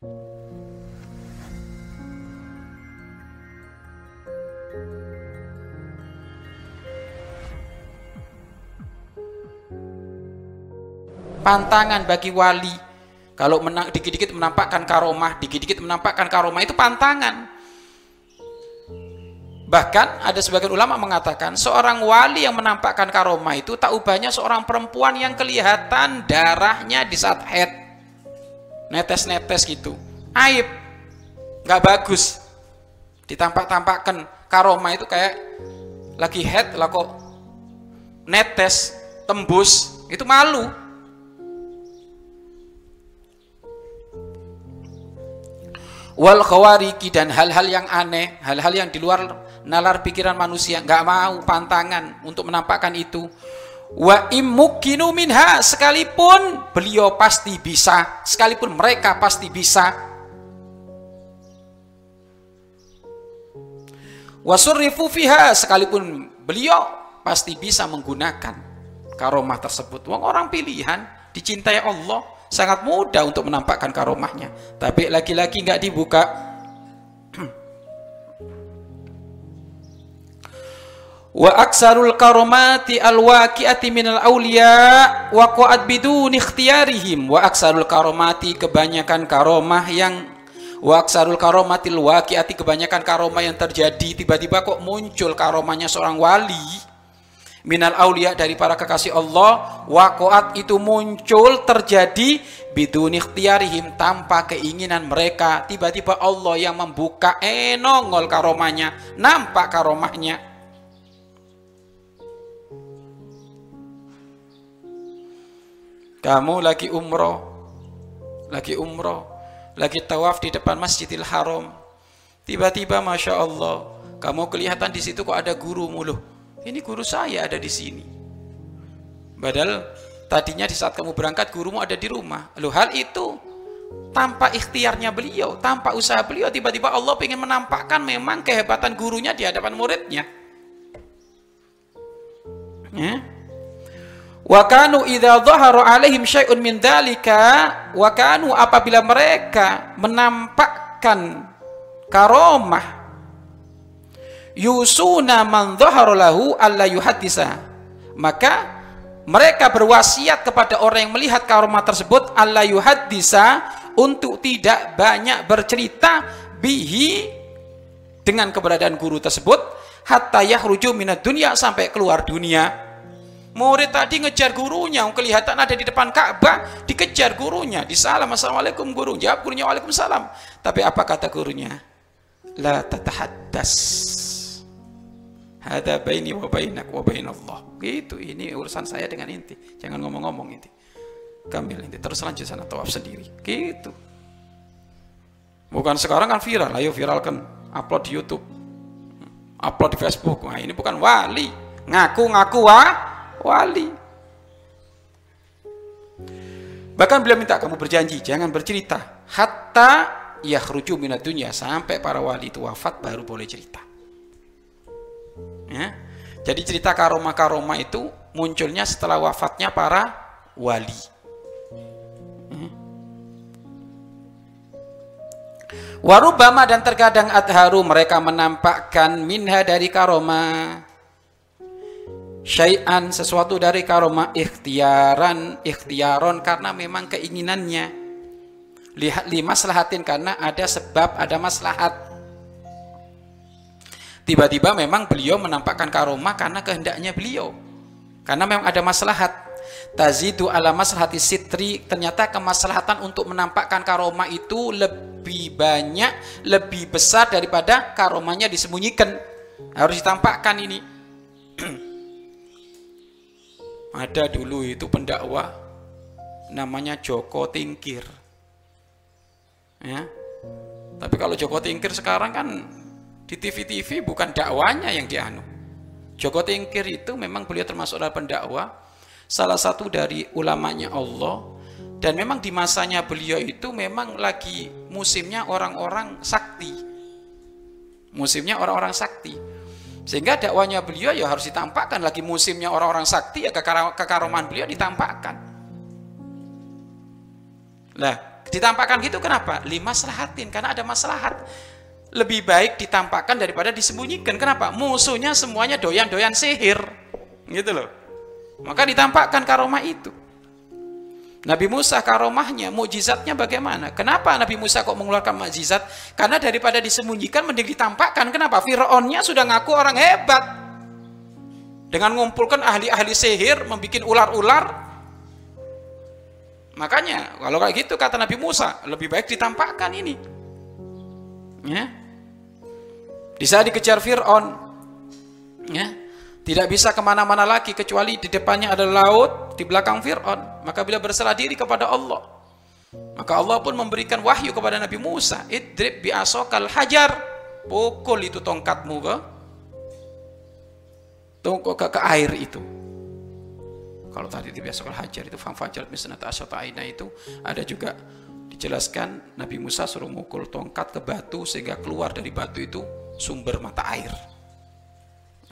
pantangan bagi wali. Kalau menang dikit-dikit menampakkan karomah dikit-dikit menampakkan karomah itu pantangan. Bahkan ada sebagian ulama mengatakan seorang wali yang menampakkan karomah itu tak ubahnya seorang perempuan yang kelihatan darahnya di saat head netes-netes gitu. Aib. Nggak bagus. Ditampak-tampakkan. Karomah itu kayak lagi head lah kok. Netes tembus itu malu. Wal khawariki dan hal-hal yang aneh, hal-hal yang di luar nalar pikiran manusia, nggak mau pantangan untuk menampakkan itu. Wa imukinu minha sekalipun beliau pasti bisa, sekalipun mereka pasti bisa. Wasurrifu fiha sekalipun beliau pasti bisa menggunakan karomah tersebut. Wong orang pilihan dicintai Allah sangat mudah untuk menampakkan karomahnya tapi laki-laki nggak dibuka wa aksarul karomati alwaqi'ati minal awliya waqa'at bidun ikhtiyarihim wa aksarul karomati kebanyakan karomah yang wa aksarul karomatil waqi'ati kebanyakan karomah yang terjadi tiba-tiba kok muncul karomahnya seorang wali minal aulia dari para kekasih Allah wakoat itu muncul terjadi bidun ikhtiarihim tanpa keinginan mereka. Tiba-tiba Allah yang membuka enongol eh, karomahnya nampak karomahnya kamu lagi umroh lagi umroh lagi tawaf di depan masjidil haram tiba-tiba masya Allah kamu kelihatan di situ kok ada guru mulu ini guru saya ada di sini. Padahal tadinya di saat kamu berangkat gurumu ada di rumah. Lalu hal itu tanpa ikhtiarnya beliau, tanpa usaha beliau, tiba-tiba Allah ingin menampakkan memang kehebatan gurunya di hadapan muridnya. Ya. Wa kanu idza dhahara alaihim syai'un min dzalika wa kanu apabila mereka menampakkan karomah yusuna man lahu alla yuhaddisa. Maka mereka berwasiat kepada orang yang melihat karomah tersebut alla yuhaddisa untuk tidak banyak bercerita bihi dengan keberadaan guru tersebut hatta yahruju minat dunia sampai keluar dunia murid tadi ngejar gurunya kelihatan ada di depan Ka'bah dikejar gurunya disalam assalamualaikum guru jawab gurunya waalaikumsalam tapi apa kata gurunya la tatahaddas Hada baini wa bainak wa Allah. Gitu, ini urusan saya dengan inti. Jangan ngomong-ngomong inti. Kambil inti. Terus lanjut sana tawaf sendiri. Gitu. Bukan sekarang kan viral. Ayo viralkan. Upload di Youtube. Upload di Facebook. Nah ini bukan wali. Ngaku-ngaku wa wali. Bahkan beliau minta kamu berjanji. Jangan bercerita. Hatta yakhruju minat dunia. Sampai para wali itu wafat baru boleh cerita. Ya. Jadi cerita karoma-karoma itu munculnya setelah wafatnya para wali. Ya. Warubama dan terkadang adharu mereka menampakkan minha dari karoma syai'an sesuatu dari karoma ikhtiaran ikhtiaron karena memang keinginannya lihat lima selahatin karena ada sebab ada maslahat Tiba-tiba memang beliau menampakkan karomah karena kehendaknya beliau. Karena memang ada maslahat. Tazidu ala maslahati sitri, ternyata kemaslahatan untuk menampakkan karomah itu lebih banyak, lebih besar daripada karomahnya disembunyikan. Harus ditampakkan ini. Ada dulu itu pendakwah namanya Joko Tingkir. Ya. Tapi kalau Joko Tingkir sekarang kan di TV-TV bukan dakwanya yang dianu. Joko Tingkir itu memang beliau termasuk dalam pendakwah, salah satu dari ulamanya Allah, dan memang di masanya beliau itu memang lagi musimnya orang-orang sakti. Musimnya orang-orang sakti. Sehingga dakwanya beliau ya harus ditampakkan lagi musimnya orang-orang sakti ya kekaroman beliau ditampakkan. Lah, Ditampakkan gitu kenapa? Lima selahatin, karena ada maslahat. Lebih baik ditampakkan daripada disembunyikan. Kenapa? Musuhnya semuanya doyan-doyan sihir. Gitu loh. Maka ditampakkan karomah itu. Nabi Musa karomahnya, mukjizatnya bagaimana? Kenapa Nabi Musa kok mengeluarkan mukjizat? Karena daripada disembunyikan mending ditampakkan. Kenapa? Fir'aunnya sudah ngaku orang hebat. Dengan mengumpulkan ahli-ahli sihir, membuat ular-ular, Makanya kalau kayak gitu kata Nabi Musa, lebih baik ditampakkan ini. Ya. Di saat dikejar Fir'aun, ya, tidak bisa ke mana-mana lagi kecuali di depannya ada laut, di belakang Fir'aun. Maka bila berserah diri kepada Allah, maka Allah pun memberikan wahyu kepada Nabi Musa, idrib bi asokal hajar, pukul itu tongkatmu ke, tongkok ke, ke air itu. Kalau tadi di biasa hajar itu fajar misnata asyata aina itu ada juga dijelaskan Nabi Musa suruh mukul tongkat ke batu sehingga keluar dari batu itu sumber mata air.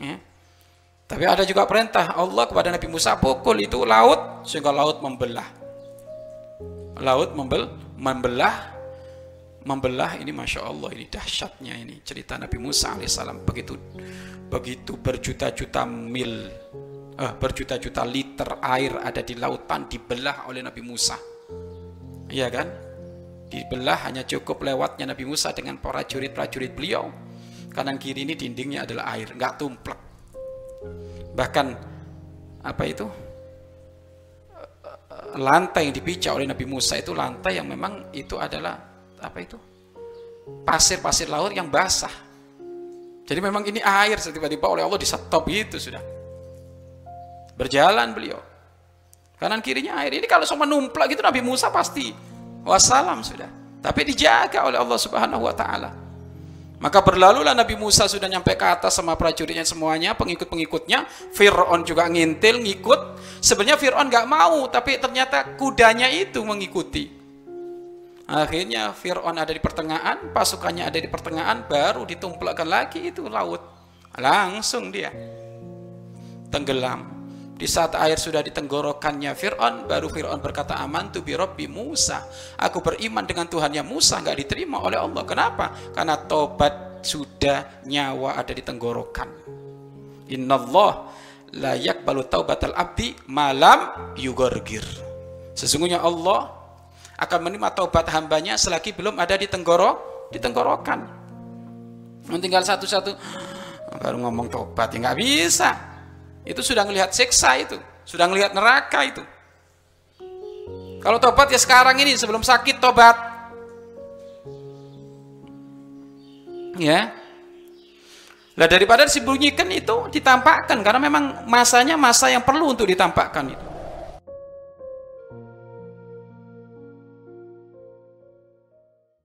Ya. Tapi ada juga perintah Allah kepada Nabi Musa pukul itu laut sehingga laut membelah. Laut membel, membelah membelah ini masya Allah ini dahsyatnya ini cerita Nabi Musa alaihissalam begitu begitu berjuta-juta mil eh, berjuta-juta liter air ada di lautan dibelah oleh Nabi Musa. Iya kan? Dibelah hanya cukup lewatnya Nabi Musa dengan para prajurit-prajurit beliau. Kanan kiri ini dindingnya adalah air, nggak tumplek. Bahkan apa itu? Lantai yang dipijak oleh Nabi Musa itu lantai yang memang itu adalah apa itu? Pasir-pasir laut yang basah. Jadi memang ini air tiba-tiba oleh Allah disetop itu sudah. Berjalan beliau. Kanan kirinya air. Ini kalau sama numplak gitu Nabi Musa pasti wassalam sudah. Tapi dijaga oleh Allah Subhanahu wa taala. Maka berlalulah Nabi Musa sudah nyampe ke atas sama prajuritnya semuanya, pengikut-pengikutnya. Fir'aun juga ngintil, ngikut. Sebenarnya Fir'aun nggak mau, tapi ternyata kudanya itu mengikuti. Akhirnya Fir'aun ada di pertengahan, pasukannya ada di pertengahan, baru ditumplakkan lagi itu laut. Langsung dia tenggelam. Di saat air sudah di tenggorokannya Fir'aun, baru Fir'aun berkata, aman tu bi Rabbi Musa. Aku beriman dengan Tuhannya Musa, nggak diterima oleh Allah. Kenapa? Karena tobat sudah nyawa ada di tenggorokan. Inna Allah layak balu taubatal abdi malam yugorgir. Sesungguhnya Allah akan menerima taubat hambanya selagi belum ada di tenggorok, di tenggorokan. Tinggal satu-satu, baru ngomong tobat, ya nggak bisa itu sudah melihat siksa itu, sudah melihat neraka itu. Kalau tobat ya sekarang ini sebelum sakit tobat. Ya. Lah daripada disembunyikan itu ditampakkan karena memang masanya masa yang perlu untuk ditampakkan itu.